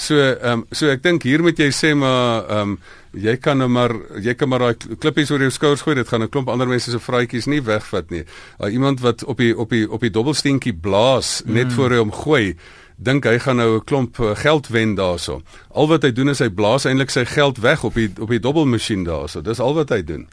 So ehm um, so ek dink hier moet jy sê maar ehm um, jy kan nou maar jy kan maar daai klippies oor jou skouers gooi dit gaan 'n klomp ander mense se vraatjies nie wegvat nie. Uh, iemand wat op die op die op die dobbelsteentjie blaas net mm. voor hy hom gooi dink hy gaan nou 'n klomp uh, geld wen daaroor. Al wat hy doen is hy blaas eintlik sy geld weg op die op die dobbelmasjien daaroor. Dis al wat hy doen.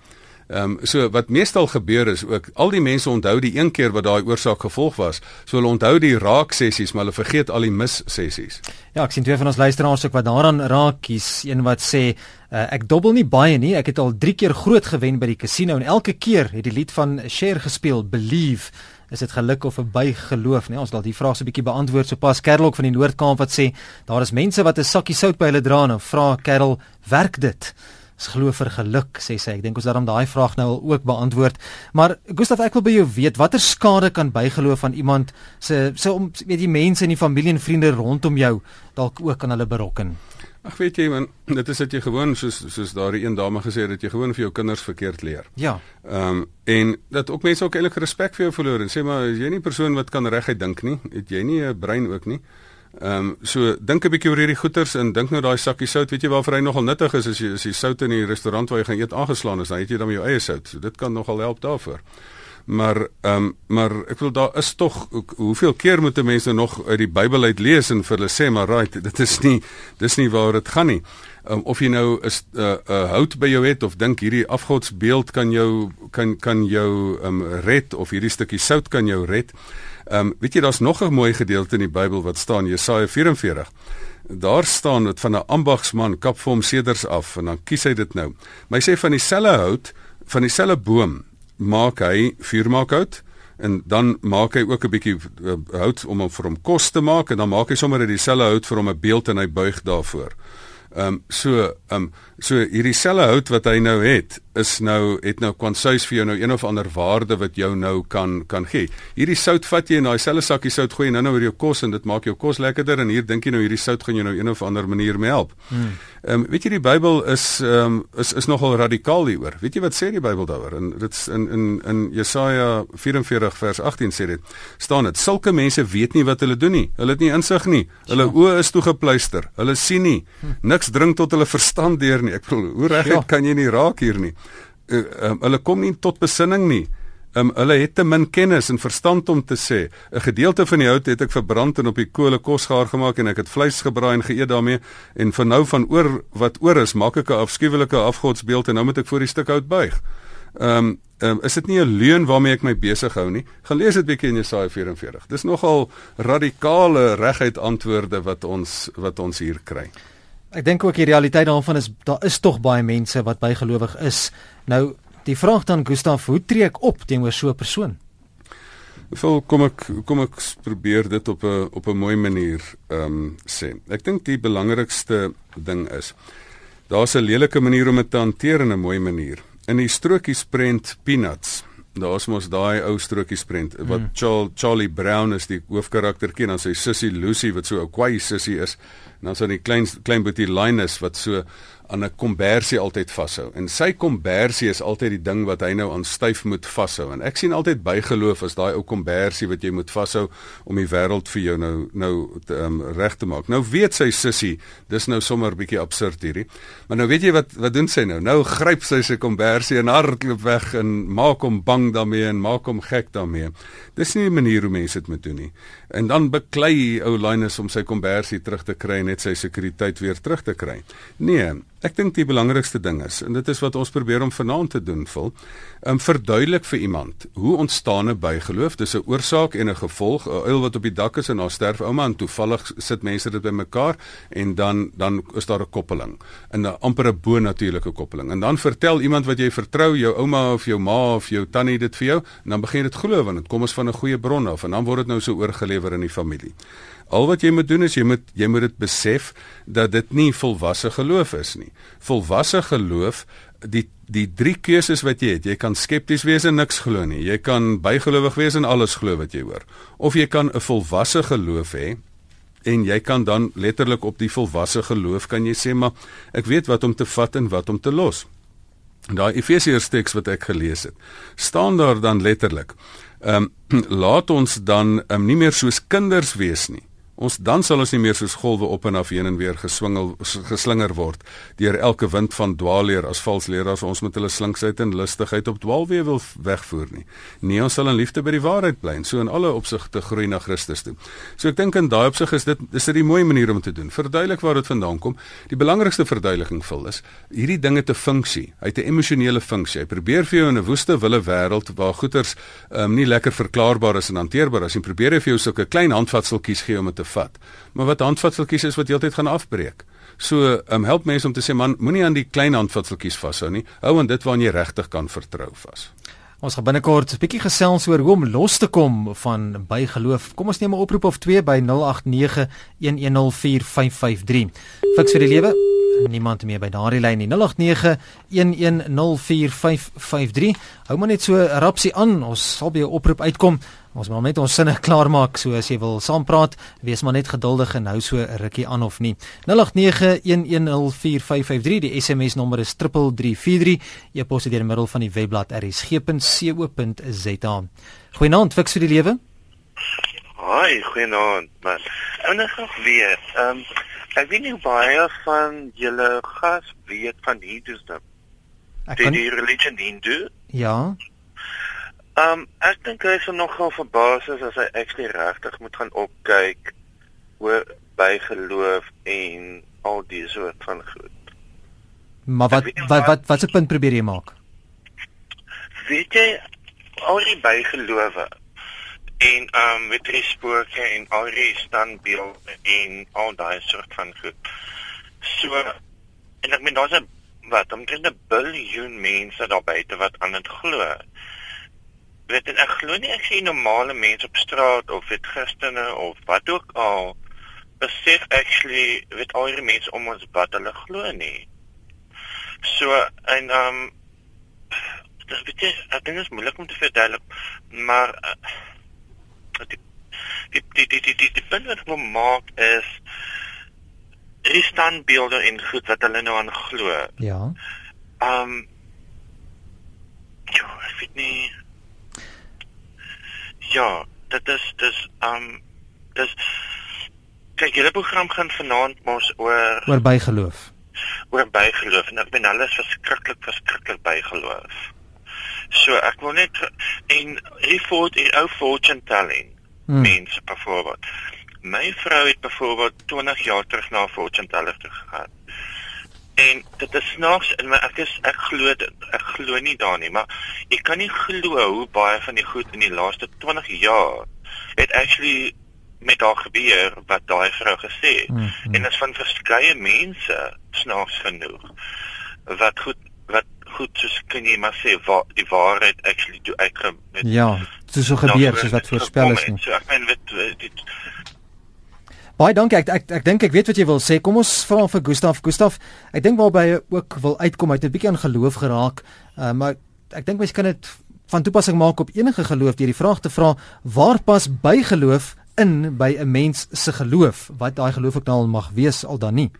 Ehm um, so wat meestal gebeur is ook al die mense onthou die een keer wat daai oorsaak gevolg was. So hulle onthou die raak sessies, maar hulle vergeet al die mis sessies. Ja, ek sien twee van ons luisteraars ook wat daaraan raak. Hier's een wat sê uh, ek dobbel nie baie nie. Ek het al 3 keer groot gewen by die casino en elke keer het die lied van Cher gespeel, Believe. Is dit geluk of 'n bygeloof, nee? Ons laat die vraag so 'n bietjie beantwoord. So pas Kerlok van die Noord-Kaap wat sê daar is mense wat 'n sakkie sout by hulle dra en vra Kerel, werk dit? Is glo vir geluk sê sy. Ek dink ons daarom daai vraag nou al ook beantwoord. Maar Gustaf, ek wil by jou weet watter skade kan bygeloof van iemand se se om weet die mense en die familie en vriende rondom jou dalk ook aan hulle berokken. Ag weet jy man, dit is dat jy gewoon soos soos daardie een dame gesê het dat jy gewoon vir jou kinders verkeerd leer. Ja. Ehm um, en dat ook mense ook eintlik respek vir jou verloor en sê maar jy is nie 'n persoon wat kan reguit dink nie. Het jy nie 'n brein ook nie? Ehm um, so dink 'n bietjie oor hierdie goeters en dink nou daai sakkie sout, weet jy waarvoor hy nogal nuttig is as jy as jy sout in die restaurant waar jy gaan eet aangeslaan is, dan het jy dan jou eie sout. So dit kan nogal help daarvoor. Maar ehm um, maar ek wil daar is tog hoeveel keer moet mense nog uit die Bybel uit lees en vir hulle sê maar right, *laughs* dit is nie dis nie waar dit gaan nie. Um, of jy nou 'n uh, uh, hout by jou het of dink hierdie afgodsbeeld kan jou kan kan jou um, red of hierdie stukkie sout kan jou red. Ehm um, weet jy daar's nog 'n mooi gedeelte in die Bybel wat staan Jesaja 44. Daar staan dit van 'n ambagsman kap vir hom seders af en dan kies hy dit nou. Hy sê van dieselfde hout, van dieselfde boom maak hy vuurmaakhout en dan maak hy ook 'n bietjie uh, hout om hom vir hom kos te maak en dan maak hy sommer uit dieselfde hout vir hom 'n beeld en hy buig daarvoor. Ehm um, so ehm um, so hierdie selfe hout wat hy nou het is nou het nou kwansuis vir jou nou een of ander waarde wat jou nou kan kan gee. Hierdie sout vat jy in daai selfe sakkie sout gooi en nou nou oor jou kos en dit maak jou kos lekkerder en hier dink jy nou hierdie sout gaan jou nou een of ander manier mee help. Hmm. Ehm um, weet jy die Bybel is ehm um, is is nogal radikaal hieroor. Weet jy wat sê die Bybel daaroor? En dit in in in Jesaja 44 vers 18 sê dit staan dit sulke mense weet nie wat hulle doen nie. Hulle het nie insig nie. Hulle ja. oë is toegepluister. Hulle sien nie. Hm. Niks dring tot hulle verstand deur nie. Ek bedoel, hoe reguit ja. kan jy nie raak hier nie? Uh, um, hulle kom nie tot besinning nie. Um, hulle het te min kennis en verstand om te sê 'n gedeelte van die hout het ek verbrand en op die kole kos gaar gemaak en ek het vleis gebraai en geëet daarmee en van nou van oor wat oor is maak ek 'n afskuwelike afgodsbeeld en nou moet ek voor die stuk hout buig. Ehm um, um, is dit nie 'n leuen waarmee ek my besig hou nie. Gaan lees dit bietjie in Jesaja 44. Dis nogal radikale reguit antwoorde wat ons wat ons hier kry. Ek dink ook die realiteit daarvan is daar is tog baie mense wat bygelowig is. Nou Die vraag dan Gustaf, hoe tree ek op teenoor so 'n persoon? Vol kom ek kom ek probeer dit op 'n op 'n mooi manier ehm um, sê. Ek dink die belangrikste ding is daar's 'n lelike manier om dit te hanteer en 'n mooi manier. In die strokies prent Peanuts Daar's mos daai ou strokies prent wat mm. Charles Charlie Brown is die hoofkaraktertjie en dan sy sussie Lucy wat so 'n kwaai sussie is en dan so 'n klein klein boetie Linus wat so aan 'n kombersie altyd vashou. En sy kombersie is altyd die ding wat hy nou aan styf moet vashou. En ek sien altyd bygeloof as daai ou kombersie wat jy moet vashou om die wêreld vir jou nou nou um, reg te maak. Nou weet sy sussie, dis nou sommer bietjie absurd hierdie. Maar nou weet jy wat wat doen sy nou? Nou gryp sy sy kombersie en hardloop weg en maak hom bang daarmee en maak hom gek daarmee. Dis nie 'n manier hoe mense dit moet doen nie. En dan beklei ou Linus om sy kombersie terug te kry en net sy sekuriteit weer terug te kry. Nee, Ek dink die belangrikste ding is en dit is wat ons probeer om vanaand te doen, vul. Um verduidelik vir iemand hoe ontstaan 'n bygeloof? Dis 'n oorsaak en 'n gevolg. 'n Uil wat op die dak is en daar sterf ouma en toevallig sit mense dit bymekaar en dan dan is daar 'n koppeling. 'n amper 'n bo-natuurlike koppeling. En dan vertel iemand wat jy vertrou, jou ouma of jou ma of jou tannie dit vir jou, en dan begin jy dit glo want dit kom ons van 'n goeie bron af en dan word dit nou so oorgelewer in die familie. Al wat jy moet doen is jy moet jy moet dit besef dat dit nie volwasse geloof is nie. Volwasse geloof die die drie keuses wat jy het, jy kan skepties wees en niks glo nie. Jy kan bygelowig wees en alles glo wat jy hoor. Of jy kan 'n volwasse geloof hê en jy kan dan letterlik op die volwasse geloof kan jy sê maar ek weet wat om te vat en wat om te los. Daai Efesiërs teks wat ek gelees het, staan daar dan letterlik. Ehm um, *clears throat* laat ons dan um, nie meer soos kinders wees nie. Ons dan sal ons nie meer soos golwe op en af heen en weer geswingel geslinger word deur elke wind van dwaalleer as vals leraars ons met hulle slinksheid en lustigheid op dwaalweë wil wegvoer nie. Nee, ons sal in liefde by die waarheid bly en so in alle opsigte groei na Christus toe. So ek dink in daai opsig is dit is dit 'n mooi manier om te doen. Verduidelik waar dit vandaan kom. Die belangrikste verduideliking vul is hierdie dinge te funksie. Hy het 'n emosionele funksie. Hy probeer vir jou in 'n woeste wille wêreld waar goeders um, nie lekker verklaarbaar is en hanteerbaar is en probeer hy vir jou sulke klein handvatseltjies gee om dit te vat. Maar wat handvatseltjies is wat heeltyd gaan afbreek. So, um, help mense om te sê man, moenie aan die klein handvatseltjies vashou nie. Hou aan dit waarna jy regtig kan vertrou vas. Ons gaan binnekort 'n bietjie gesels oor hoe om los te kom van bygeloof. Kom ons neem 'n oproep of 2 by 0891104553. Fiks vir die lewe. Niemand meer by daardie lyn nie. 0891104553. Hou maar net so rapsie aan. Ons sal by 'n oproep uitkom. Ons moet net ons sinne *laughs* klaar maak so as jy wil saampraat, wees maar net geduldig en hou so rukkie aan of nie. 0891104553 die SMS nommer is 3343. Jy pos dit deur middel van die webblad rsg.co.za. Goeienaand, fiks vir die lewe. Hoi, goeienaand. Maar ouens nog weer. Ehm um, ek weet nie baie van julle gas weet van Hindoeïsme. Ek kan die religie Hindoe? Ja. Ehm um, ek dink hy is nogal verbaas as hy actually regtig moet gaan opkyk oor bygeloof en al die soort van goed. Maar wat wat wat wat se punt probeer jy maak? Weet jy al die bygelowe en ehm um, met die spooke en al die standbeelde en al daai soort van goed. So en ek meen daar's 'n wat omtrent 'n biljoen mense daar buite wat aan dit glo weet en ek glo nie ek sien normale mense op straat of weet Christene of wat ook al besef actually weet al die mense om ons wat hulle glo nie. So en um dis baie ek dink dit is moeilik om te verduidelik maar uh, die die die die die die punt wat ek maak is die standbeelde en goed wat hulle nou aan glo. Ja. Um Ja, ek weet nie Ja, dit is dis um dis kyk julle program gaan vanaand mos oor oor bygeloof. Oor bygeloof en ek ben alles verskriklik verskriklik bygeloof. So ek wil net en report die ou fortune telling hmm. mens byvoorbeeld. My vrou het byvoorbeeld 20 jaar terug na 'n fortune teller toe gegaan. En dit is snaaks en ek is ek glo ek glo nie daarin maar ek kan nie glo hoe baie van die goed in die laaste 20 jaar het actually met haar gebeur wat daai vrou gesê het. Mm -hmm. En dit is van verskeie mense snaaks genoeg wat goed wat goed soos kan jy maar sê waar die waarheid actually toe uitkom met Ja, dit so gebeur soos wat voorspel is nie. So ek meen dit Baie dankie. Ek ek ek dink ek weet wat jy wil sê. Kom ons vra vir Gustaf. Gustaf, ek dink waarby hy ook wil uitkom, hy het 'n bietjie aan geloof geraak. Uh, maar ek dink mens kan dit van toepassing maak op enige geloof deur die vraag te vra waar pas bygeloof in by 'n mens se geloof? Wat daai geloof ook nou al mag wees al dan nie.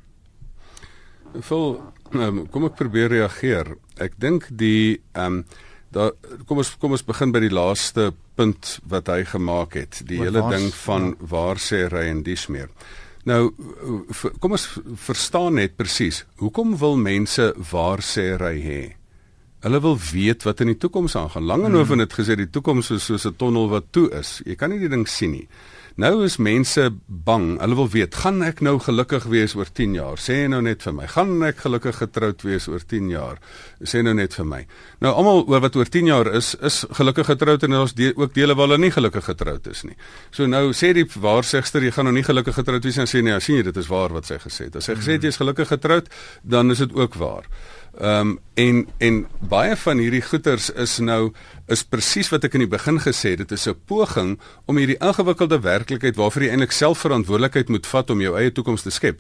Vol um, kom ek probeer reageer. Ek dink die ehm um, daar kom ons kom ons begin by die laaste punt wat hy gemaak het. Die Oor hele waar- ding van ja. waar sê ry en dis meer. Nou kom ons verstaan net presies. Hoekom wil mense waar sê ry hê? Hulle wil weet wat in die toekoms aangaan. Langehoven het gesê die toekoms is soos 'n tonnel wat toe is. Jy kan nie die ding sien nie. Nou is mense bang. Hulle wil weet, gaan ek nou gelukkig wees oor 10 jaar? Sê nou net vir my. Gaan ek gelukkig getroud wees oor 10 jaar? Sê nou net vir my. Nou almal oor wat oor 10 jaar is, is gelukkig getroud en ons de ook dele waar hulle nie gelukkig getroud is nie. So nou sê die waarsegster jy gaan nou nie gelukkig getroud wees nie, sê nee, sien jy dit is waar wat sy gesê het. As sy gesê het jy is gelukkig getroud, dan is dit ook waar. Ehm um, en en baie van hierdie goeters is nou is presies wat ek in die begin gesê het, dit is 'n poging om hierdie ingewikkelde werklikheid waarvoor jy eintlik self verantwoordelikheid moet vat om jou eie toekoms te skep.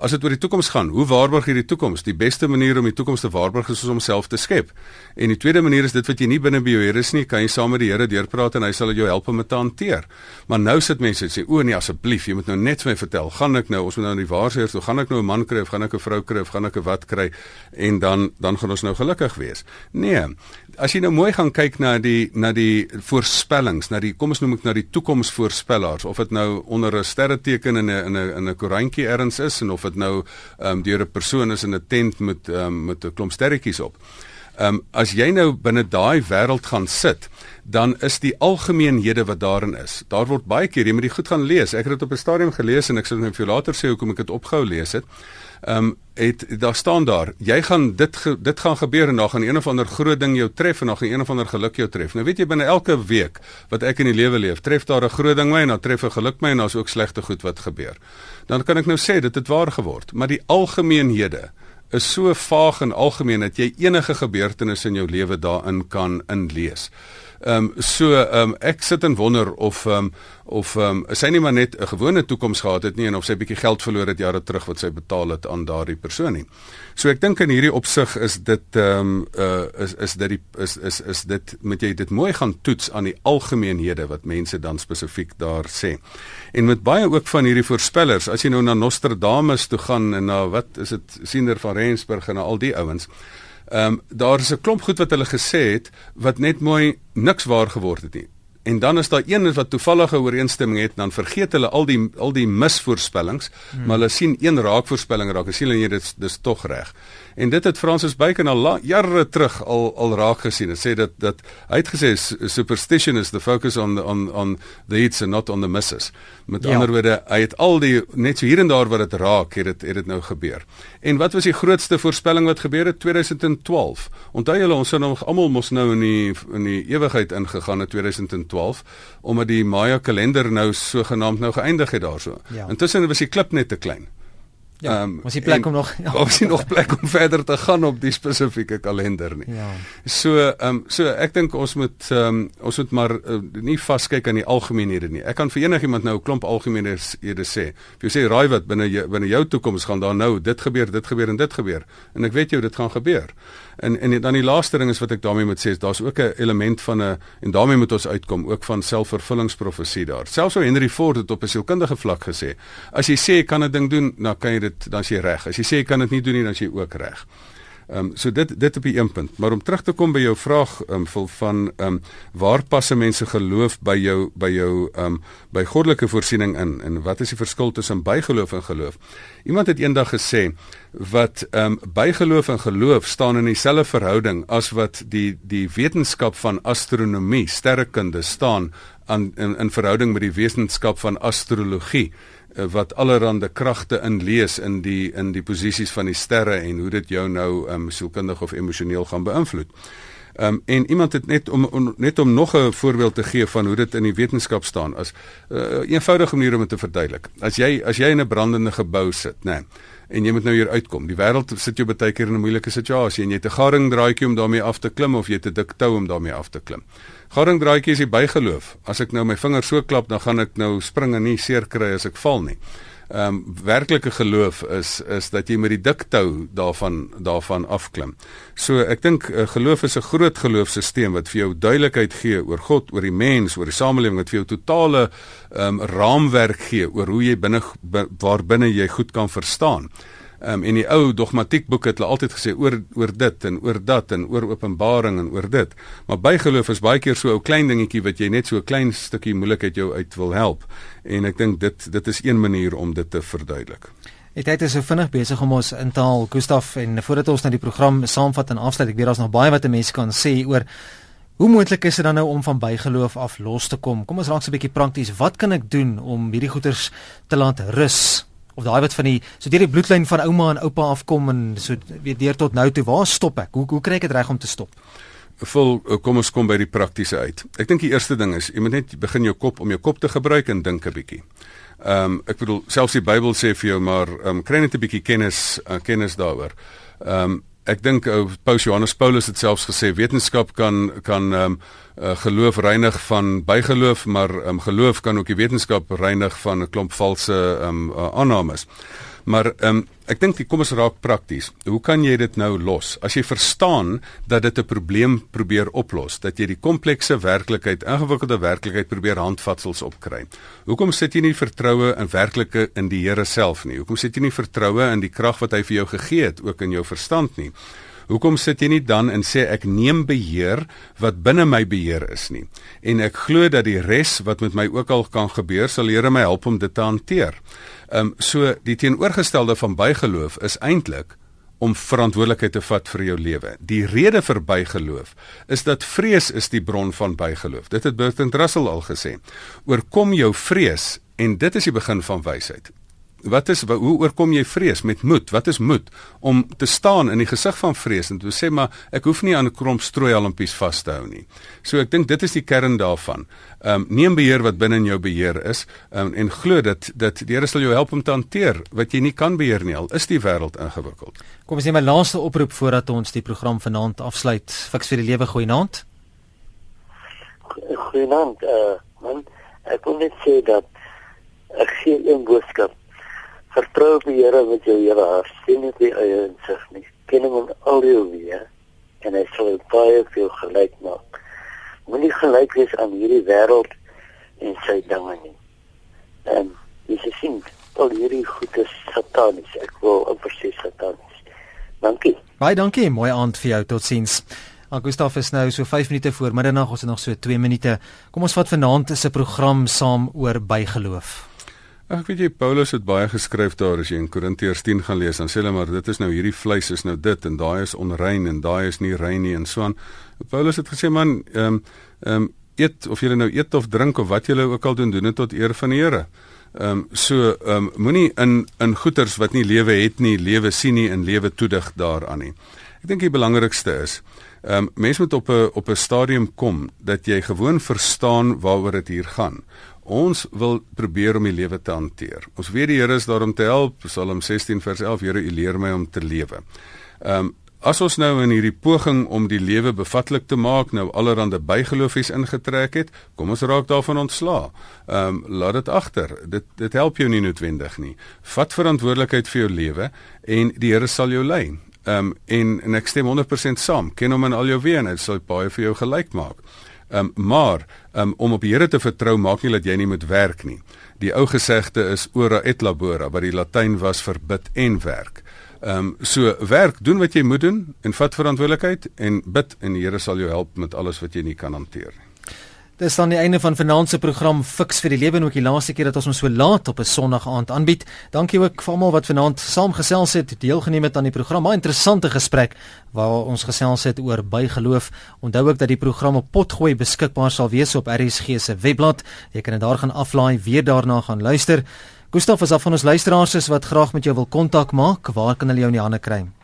As dit oor die toekoms gaan, hoe waarborg jy die toekoms? Die beste manier om die toekoms te waarborg is om self te skep. En die tweede manier is dit wat jy nie binne by jou Here is nie, kan jy saam met die Here deurpraat en hy sal jou help om dit te hanteer. Maar nou sit mense en sê, "O nee, asseblief, jy moet nou net vir my vertel, gaan ek nou, ons moet nou in die waarseer toe, gaan ek nou 'n man kry of gaan ek 'n vrou kry of gaan ek 'n wat kry en dan dan gaan ons nou gelukkig wees." Nee. As jy nou mooi gaan kyk na die na die voorspellings, na die kom ons noem ek na die toekomsvoorspellers, of dit nou onder 'n sterreteken in 'n in 'n in 'n koerantjie ergens is en of dit nou ehm um, deur 'n persoon is in 'n tent met ehm um, met 'n klomp sterretjies op. Ehm um, as jy nou binne daai wêreld gaan sit, dan is die algemeenhede wat daarin is. Daar word baie keer jy moet die goed gaan lees. Ek het dit op 'n stadium gelees en ek sal net vir jou later sê hoekom ek dit opgehou lees het. Ehm um, het daar staan daar, jy gaan dit ge, dit gaan gebeur en dan gaan een of ander groot ding jou tref en dan gaan een of ander geluk jou tref. Nou weet jy binne elke week wat ek in die lewe leef, tref daar 'n groot ding my en dan tref 'n geluk my en daar's ook slegte goed wat gebeur. Dan kan ek nou sê dit het waar geword, maar die algemeenhede is so vaag en algemeen dat jy enige gebeurtenis in jou lewe daarin kan inlees. Ehm um, so ehm um, ek sit en wonder of ehm um, of ehm um, sy nie maar net 'n gewone toekoms gehad het nie en of sy bietjie geld verloor het jare terug wat sy betaal het aan daardie persoon nie. So ek dink in hierdie opsig is dit ehm um, uh is is dit die is is is dit moet jy dit mooi gaan toets aan die algemeenhede wat mense dan spesifiek daar sê. En met baie ook van hierdie voorspellers, as jy nou na Nostradamus toe gaan en na wat is dit Siener van Rensburg en na al die ouens Ehm um, daar is 'n klomp goed wat hulle gesê het wat net mooi niks waar geword het nie. En dan is daar een wat toevallige ooreenstemming het, dan vergeet hulle al die al die misvoorspellings, hmm. maar hulle sien een raakvoorspelling raak en sien hulle nee, dit dis tog reg. En dit het Francis Bacon al la, jare terug al al raak gesien. Hy sê dat dat hy het gesê superstition is the focus on the on on the hits and not on the misses. Met ja. ander woorde, hy het al die net so hier en daar wat dit raak, het dit het dit nou gebeur. En wat was die grootste voorspelling wat gebeur het 2012? Onthou julle ons het nog almal mos nou in die in die ewigheid ingegaan in 2012 omdat die Maya kalender nou sogenaamd nou geëindig het daarso. Ja. Intussen was die klip net te klein. Ja, um, was die plek om nog *laughs* ja. was nie nog plek om verder te gaan op die spesifieke kalender nie. Ja. So ehm um, so ek dink ons moet ehm um, ons moet maar uh, nie vaskyk aan die algemeenhede nie. Ek kan vir enigiemand nou 'n klomp algemeenhede sê. If jy sê raai wat binne jou binne jou toekoms gaan daar nou dit gebeur, dit gebeur en dit gebeur. En ek weet jou dit gaan gebeur. En en dan die laaste ding is wat ek daarmee moet sê is daar's ook 'n element van 'n en daarmee moet ons uitkom ook van selfvervullingsprofesie daar. Selfs ou Henry Ford het op 'n sielkundige vlak gesê, as jy sê jy kan 'n ding doen, dan kan jy dit dan is jy reg. As jy sê jy kan dit nie doen nie, dan is jy ook reg. Ehm um, so dit dit op die een punt. Maar om terug te kom by jou vraag ehm um, van ehm um, waar passe mense geloof by jou by jou ehm um, by goddelike voorsiening in en wat is die verskil tussen bygeloof en geloof? Iemand het eendag gesê wat ehm um, bygeloof en geloof staan in dieselfde verhouding as wat die die wetenskap van astronomie, sterrekunde staan aan in, in verhouding met die wetenskap van astrologie wat allerhande kragte inlees in die in die posisies van die sterre en hoe dit jou nou um, sielkundig of emosioneel gaan beïnvloed. Um, en iemand het net om, om net om nog 'n voorbeeld te gee van hoe dit in die wetenskap staan as 'n uh, eenvoudige manier om dit te verduidelik. As jy as jy in 'n brandende gebou sit, nê, nee, en jy moet nou hier uitkom. Die wêreld sit jou baie keer in 'n moeilike situasie en jy het 'n garingdraadjie om daarmee af te klim of jy het 'n dik tou om daarmee af te klim. Garingdraadjie is die bygeloof. As ek nou my vinger so klap, dan gaan ek nou spring en nie seer kry as ek val nie ehm um, werklike geloof is is dat jy met die dik tou daarvan daarvan afklim. So ek dink uh, geloof is 'n groot geloofsisteem wat vir jou duidelikheid gee oor God, oor die mens, oor die samelewing wat vir jou totale ehm um, raamwerk gee oor hoe jy binne waar binne jy goed kan verstaan. Um, en die ou dogmatiek boeke het hulle altyd gesê oor oor dit en oor dat en oor openbaring en oor dit. Maar bygeloof is baie keer so 'n klein dingetjie wat jy net so 'n klein stukkie moeilikheid jou uit wil help. En ek dink dit dit is een manier om dit te verduidelik. Ek het dit so vinnig besig om ons intaal Gustaf en voordat ons na die program saamvat en afsluit, ek weet daar's nog baie wat 'n mens kan sê oor Hoe moontlik is dit dan nou om van bygeloof af los te kom? Kom ons raak so 'n bietjie prakties. Wat kan ek doen om hierdie goeters te laat rus of daai wat van die so deur die bloedlyn van ouma en oupa afkom en so weer deur tot nou toe waar stop ek? Hoe hoe kry ek dit reg om te stop? Vol eh, kom ons kom by die praktiese uit. Ek dink die eerste ding is jy moet net begin jou kop om jou kop te gebruik en dink 'n bietjie. Ehm um, ek bedoel selfs die Bybel sê vir jou maar ehm um, kry net 'n bietjie kennis uh, kennis daaroor. Ehm um, ek dink ou Paus Johannes Paulus het selfs gesê wetenskap kan kan ehm um, uh, geloof reinig van bygeloof, maar um, geloof kan ook die wetenskap reinig van 'n klomp valse um, uh, aannames. Maar um, ek dink kom ons raak prakties. Hoe kan jy dit nou los? As jy verstaan dat dit 'n probleem probeer oplos, dat jy die komplekse werklikheid, ingewikkelde werklikheid probeer handvatsels opkry. Hoekom sit jy nie vertroue in werklike in die Here self nie? Hoekom sit jy nie vertroue in die krag wat hy vir jou gegee het, ook in jou verstand nie? Hoekom sit jy nie dan en sê ek neem beheer wat binne my beheer is nie en ek glo dat die res wat met my ook al kan gebeur sal Here my help om dit te hanteer. Ehm um, so die teenoorgestelde van bygeloof is eintlik om verantwoordelikheid te vat vir jou lewe. Die rede vir bygeloof is dat vrees is die bron van bygeloof. Dit het Bertrand Russell al gesê. Oorkom jou vrees en dit is die begin van wysheid. Wat is hoe oorkom jy vrees met moed? Wat is moed om te staan in die gesig van vrees en te sê maar ek hoef nie aan 'n kromp strooihalmpies vas te hou nie. So ek dink dit is die kern daarvan. Ehm um, neem beheer wat binne in jou beheer is um, en glo dat dat die Here sal jou help om te hanteer wat jy nie kan beheer nie al is die wêreld ingewikkeld. Kom ons neem 'n laaste oproep voordat ons die program vanaand afsluit. Fiks vir die lewe goeienaand. Goeienaand. Uh, man, ek wil net sê dat ek sien 'n boodskap Vertrou op die Here met jou hele hart, sien nie die eie insig nie. Ken hom al jou weer en hy sal baie veel gelyk maak. Moenie gelyk wees aan hierdie wêreld en sy dinge nie. En jy sien, al hierdie goeie satanies, ek wil amper sê satanies. Dankie. Baie dankie, mooi aand vir jou. Totsiens. Augustaf is nou so 5 minute voor middernag, ons het nog so 2 minute. Kom ons vat vanaand 'n program saam oor bygeloof. Ek weet jy Paulus het baie geskryf daar as jy in Korintiërs 10 gaan lees dan sê hulle maar dit is nou hierdie vleis is nou dit en daai is onrein en daai is nie rein nie en so aan. Paulus het gesê man ehm um, ehm um, eet of jy nou eet of drink of wat jy ook al doen doen dit tot eer van die Here. Ehm um, so ehm um, moenie in in goeters wat nie lewe het nie, lewe sien nie en lewe toedig daaraan nie. Ek dink die belangrikste is ehm um, mense moet op 'n op 'n stadium kom dat jy gewoon verstaan waaroor dit hier gaan. Ons wil probeer om die lewe te hanteer. Ons weet die Here is daar om te help. Psalm 16 vers 11: Here, U leer my om te lewe. Ehm um, as ons nou in hierdie poging om die lewe bevatlik te maak nou allerhande bygeloofies ingetrek het, kom ons raak daarvan ontslaa. Ehm um, laat dit agter. Dit dit help jou nie noodwendig nie. Vat verantwoordelikheid vir jou lewe en die Here sal jou lei. Ehm um, en en ek stem 100% saam. Ken hom in al jou weë en hy sal baie vir jou gelyk maak. Um, maar um, om op die Here te vertrou maak nie dat jy nie moet werk nie. Die ou gesegde is ora et labora wat die Latyn was vir bid en werk. Ehm um, so werk, doen wat jy moet doen en vat verantwoordelikheid en bid en die Here sal jou help met alles wat jy nie kan hanteer nie. Dis dan die einde van vanaand se program Fix vir die lewe en ook die laaste keer dat ons hom so laat op 'n Sondag aand aanbied. Dankie ook vir almal wat vanaand saamgesels het, deelgeneem het aan die program. 'n Interessante gesprek waar ons gesels het oor bygeloof. Onthou ook dat die program op potgooi beskikbaar sal wees op RSG se webblad. Jy kan dit daar gaan aflaai, weer daarna gaan luister. Gustaf is af van ons luisteraars wat graag met jou wil kontak maak. Waar kan hulle jou in die hande kry?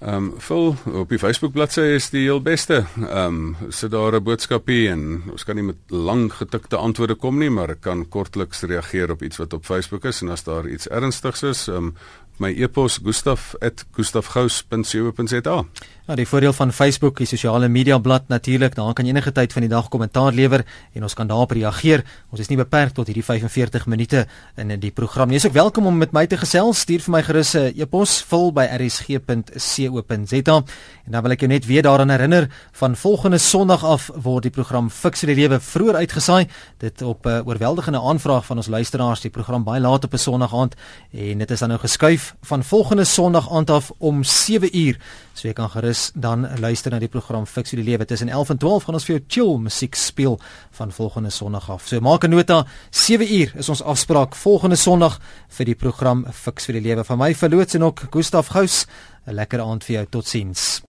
Ehm um, vul op die Facebook bladsy is die heel beste. Ehm um, sit daar 'n boodskapie en ons kan nie met lang getikte antwoorde kom nie, maar ek kan kortliks reageer op iets wat op Facebook is en as daar iets ernstigs is, ehm um, My e-pos gustaf@gustafgous.co.za. Ja, die voordeel van Facebook, die sosiale media blad natuurlik, daar kan enige tyd van die dag kommentaar lewer en ons kan daarop reageer. Ons is nie beperk tot hierdie 45 minute in die program nie. Jy is ook welkom om met my te gesels. Stuur vir my gerus 'n e-pos vul by rsg.co.za en dan wil ek jou net weer daaraan herinner van volgende Sondag af word die program Fix die Lewe vroeër uitgesaai. Dit op 'n uh, oorweldigende aanvraag van ons luisteraars, die program baie laat op 'n Sondag aand en dit is dan nou geskuif van volgende Sondag aand af om 7 uur. So jy kan gerus dan luister na die program Fix die Lewe. Tussen 11 en 12 gaan ons vir jou chill musiek speel van volgende Sondag af. So maak 'n nota, 7 uur is ons afspraak volgende Sondag vir die program Fix vir die Lewe. Van my verloots en ook Gustaf Gous, 'n lekker aand vir jou. Totsiens.